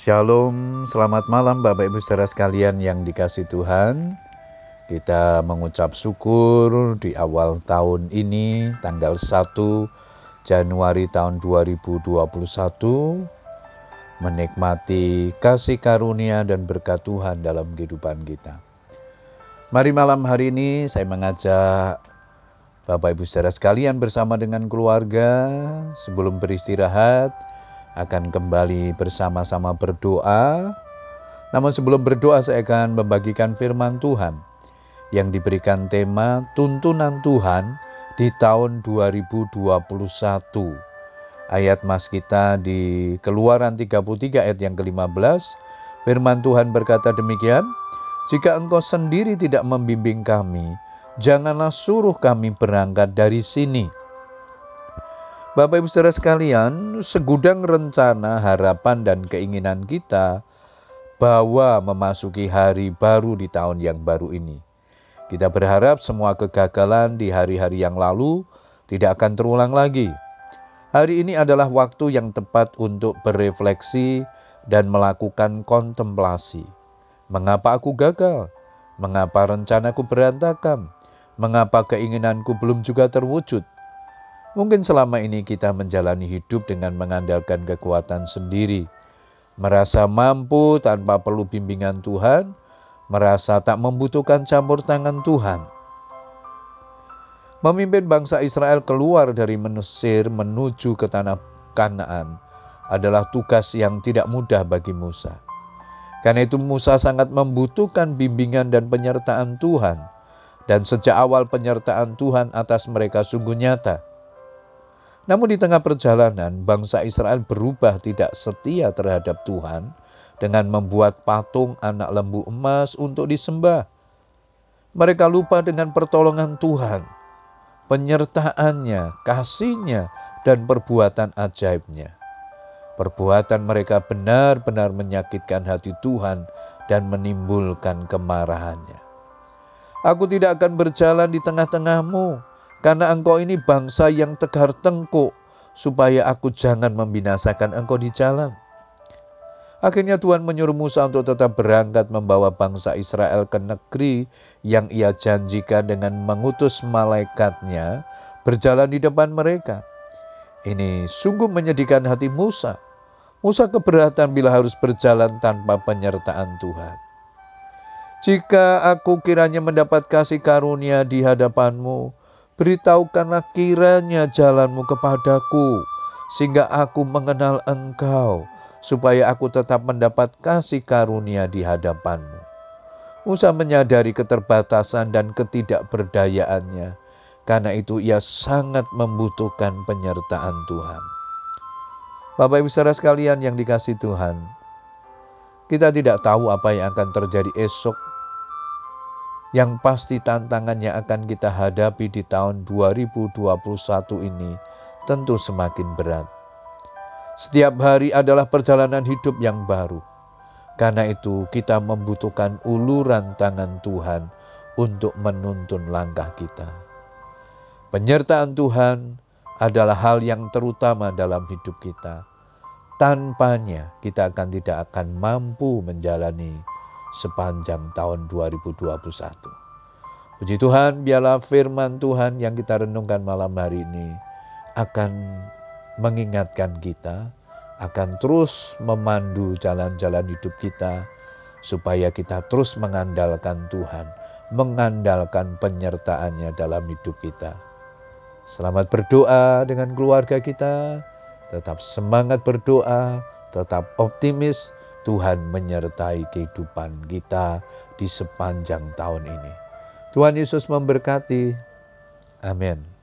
Shalom, selamat malam Bapak Ibu saudara sekalian yang dikasih Tuhan. Kita mengucap syukur di awal tahun ini tanggal 1 Januari tahun 2021 menikmati kasih karunia dan berkat Tuhan dalam kehidupan kita. Mari malam hari ini saya mengajak Bapak Ibu saudara sekalian bersama dengan keluarga sebelum beristirahat akan kembali bersama-sama berdoa. Namun sebelum berdoa saya akan membagikan firman Tuhan yang diberikan tema tuntunan Tuhan di tahun 2021. Ayat mas kita di Keluaran 33 ayat yang ke-15, firman Tuhan berkata demikian, "Jika engkau sendiri tidak membimbing kami, janganlah suruh kami berangkat dari sini." Bapak Ibu Saudara sekalian, segudang rencana, harapan dan keinginan kita bahwa memasuki hari baru di tahun yang baru ini. Kita berharap semua kegagalan di hari-hari yang lalu tidak akan terulang lagi. Hari ini adalah waktu yang tepat untuk berefleksi dan melakukan kontemplasi. Mengapa aku gagal? Mengapa rencanaku berantakan? Mengapa keinginanku belum juga terwujud? Mungkin selama ini kita menjalani hidup dengan mengandalkan kekuatan sendiri, merasa mampu tanpa perlu bimbingan Tuhan, merasa tak membutuhkan campur tangan Tuhan. Memimpin bangsa Israel keluar dari Mesir menuju ke tanah Kanaan adalah tugas yang tidak mudah bagi Musa. Karena itu Musa sangat membutuhkan bimbingan dan penyertaan Tuhan. Dan sejak awal penyertaan Tuhan atas mereka sungguh nyata namun di tengah perjalanan, bangsa Israel berubah tidak setia terhadap Tuhan dengan membuat patung anak lembu emas untuk disembah. Mereka lupa dengan pertolongan Tuhan, penyertaannya, kasihnya, dan perbuatan ajaibnya. Perbuatan mereka benar-benar menyakitkan hati Tuhan dan menimbulkan kemarahannya. Aku tidak akan berjalan di tengah-tengahmu, karena engkau ini bangsa yang tegar tengkuk, supaya aku jangan membinasakan engkau di jalan. Akhirnya Tuhan menyuruh Musa untuk tetap berangkat membawa bangsa Israel ke negeri yang ia janjikan dengan mengutus malaikatnya berjalan di depan mereka. Ini sungguh menyedihkan hati Musa. Musa keberatan bila harus berjalan tanpa penyertaan Tuhan. Jika aku kiranya mendapat kasih karunia di hadapanmu, Beritahukanlah kiranya jalanmu kepadaku, sehingga aku mengenal engkau, supaya aku tetap mendapat kasih karunia di hadapanmu. Musa menyadari keterbatasan dan ketidakberdayaannya, karena itu ia sangat membutuhkan penyertaan Tuhan. Bapak ibu saudara sekalian yang dikasih Tuhan, kita tidak tahu apa yang akan terjadi esok yang pasti tantangan yang akan kita hadapi di tahun 2021 ini tentu semakin berat. Setiap hari adalah perjalanan hidup yang baru. Karena itu kita membutuhkan uluran tangan Tuhan untuk menuntun langkah kita. Penyertaan Tuhan adalah hal yang terutama dalam hidup kita. Tanpanya kita akan tidak akan mampu menjalani sepanjang tahun 2021. Puji Tuhan, biarlah firman Tuhan yang kita renungkan malam hari ini akan mengingatkan kita, akan terus memandu jalan-jalan hidup kita, supaya kita terus mengandalkan Tuhan, mengandalkan penyertaannya dalam hidup kita. Selamat berdoa dengan keluarga kita, tetap semangat berdoa, tetap optimis, Tuhan menyertai kehidupan kita di sepanjang tahun ini. Tuhan Yesus memberkati. Amin.